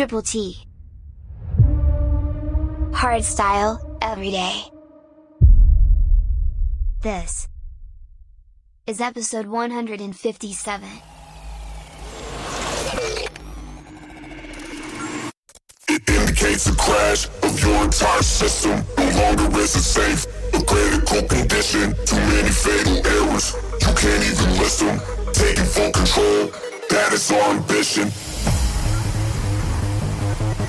Triple T. Hard style, every day. This is episode 157. It indicates a crash of your entire system. No longer is it safe. A critical condition. Too many fatal errors. You can't even list them. Taking full control. That is our ambition.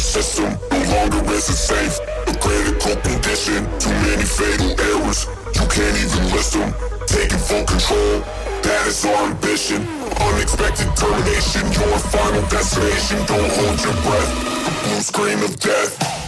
system. No longer is it safe. A critical condition. Too many fatal errors. You can't even list them. Taking full control. That is our ambition. Unexpected termination. Your final destination. Don't hold your breath. The blue screen of death.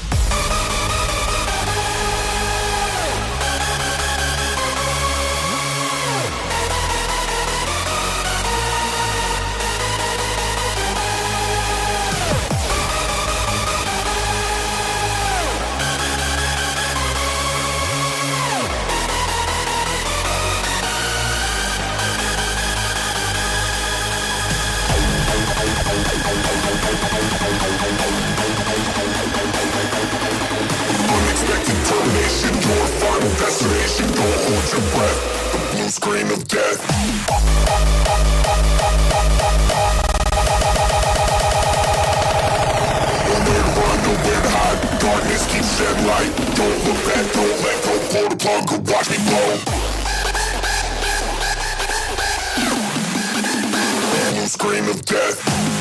Scream of death.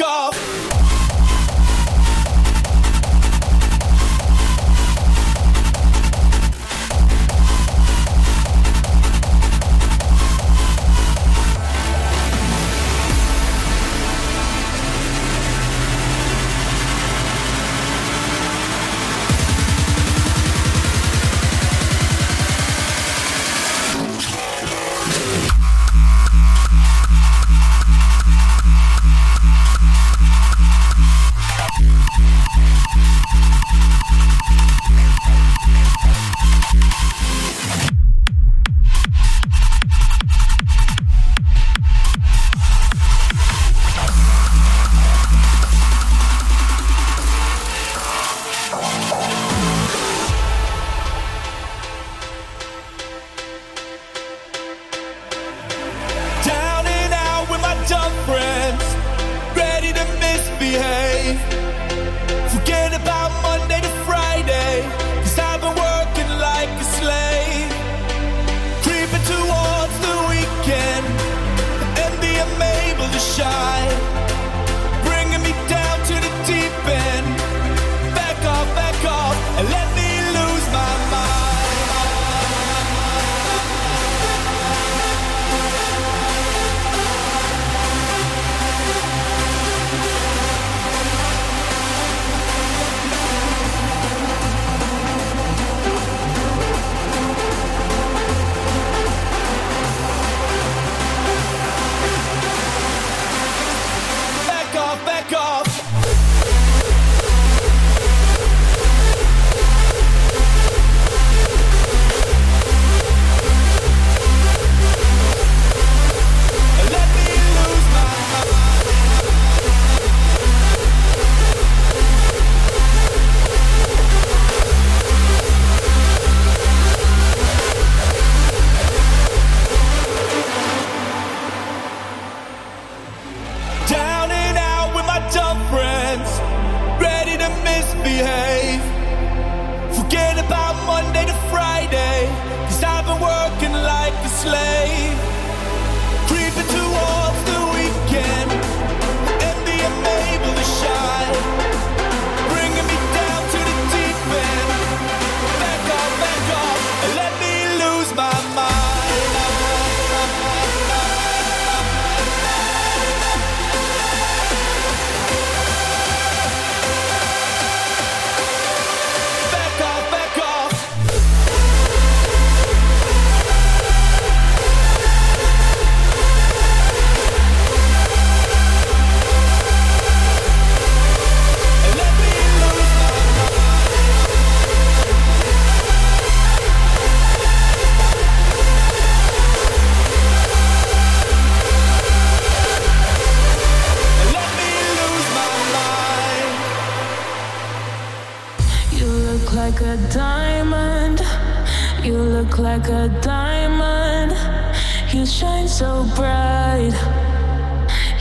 Off,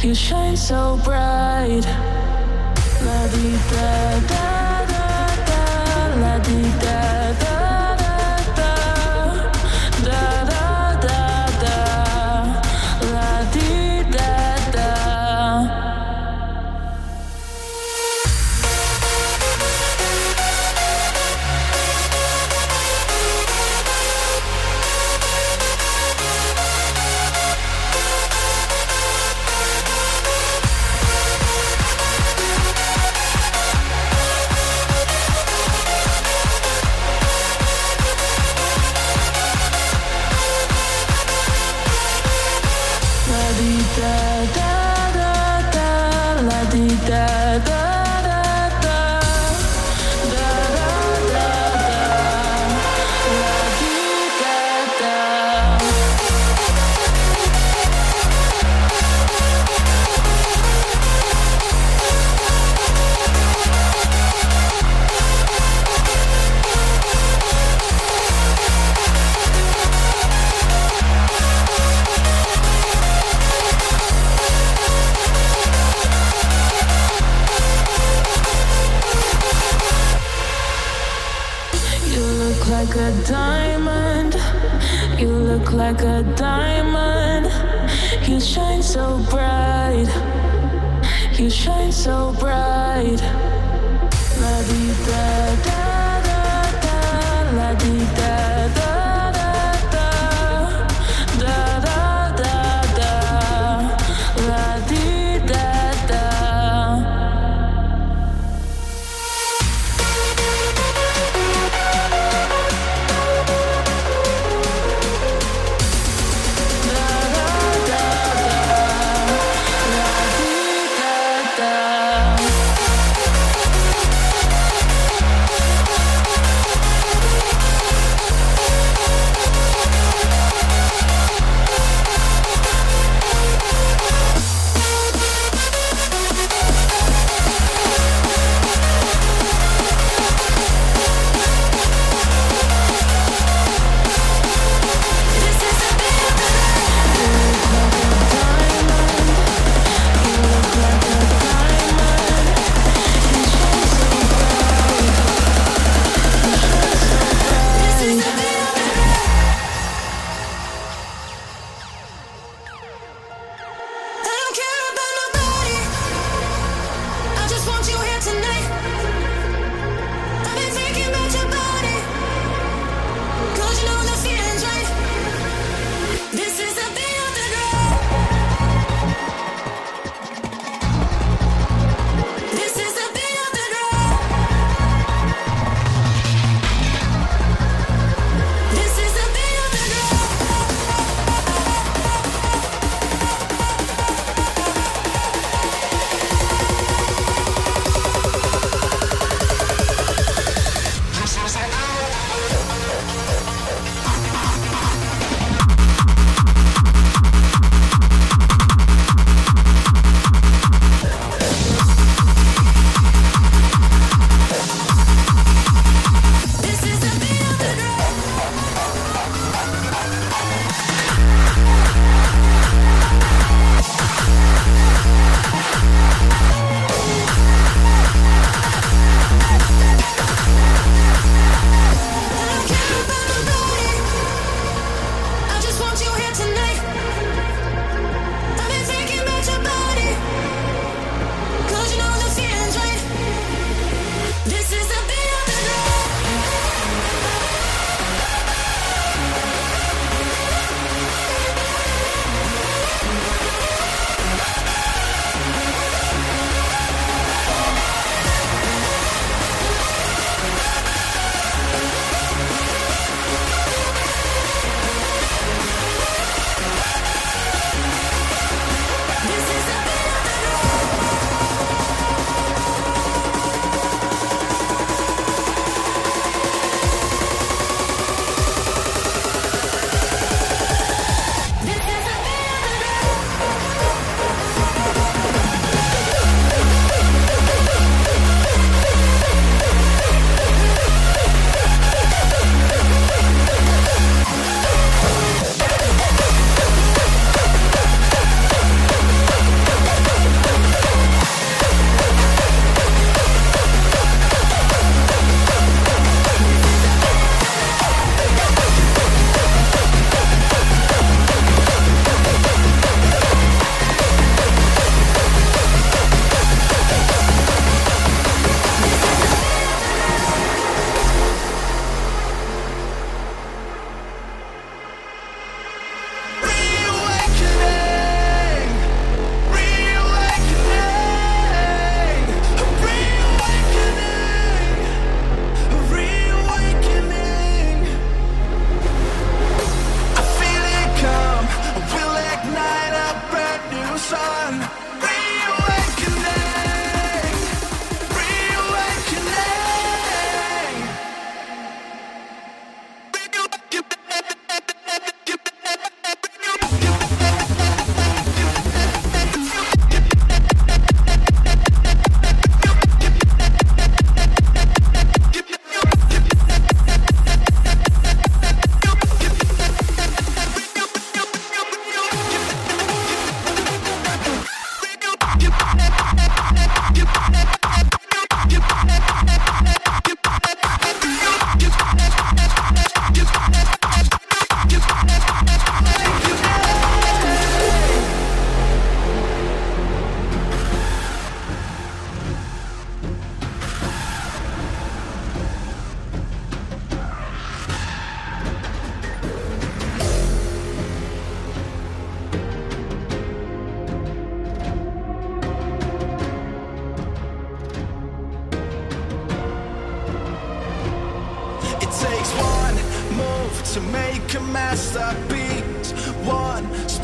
You shine so bright. La di da da da da la di da da.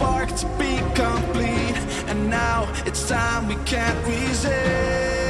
spark to be complete, and now it's time we can't resist.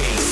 Mix.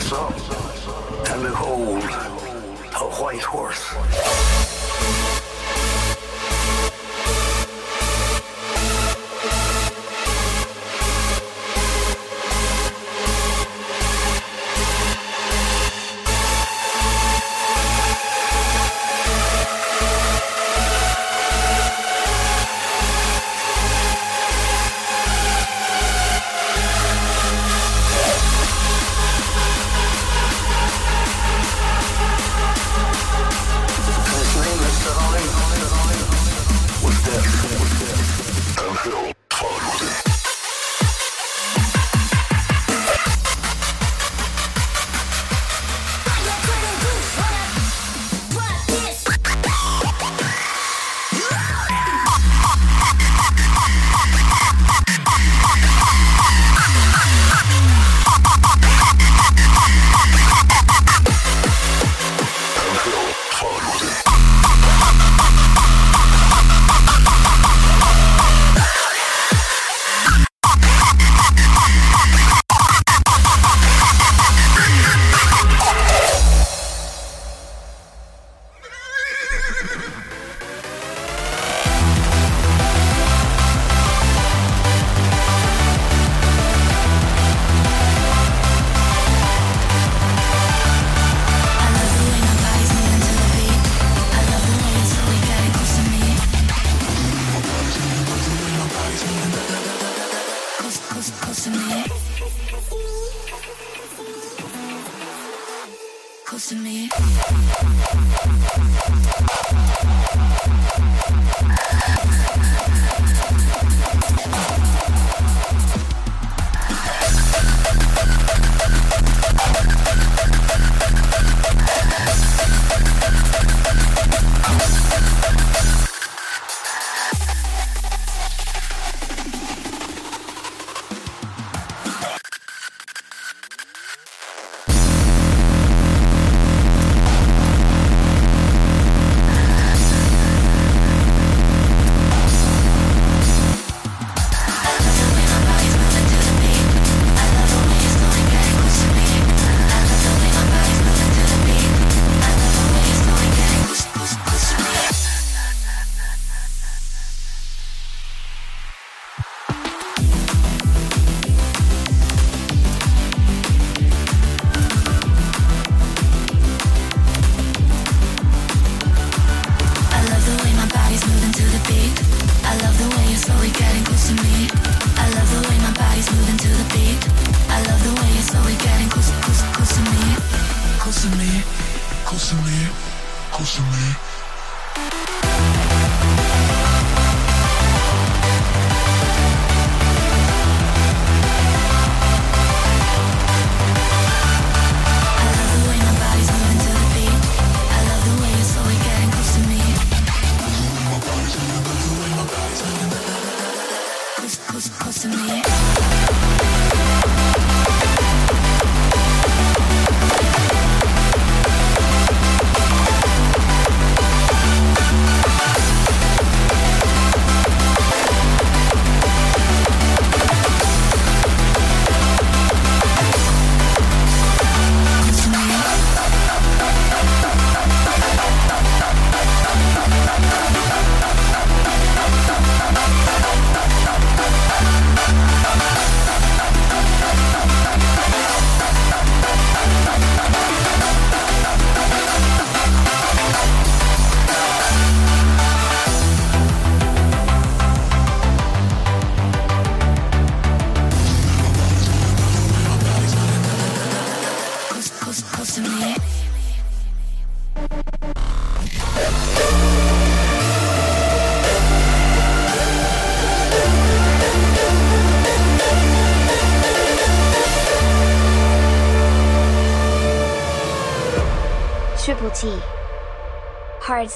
And behold, a white horse.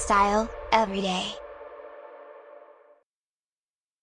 style, every day.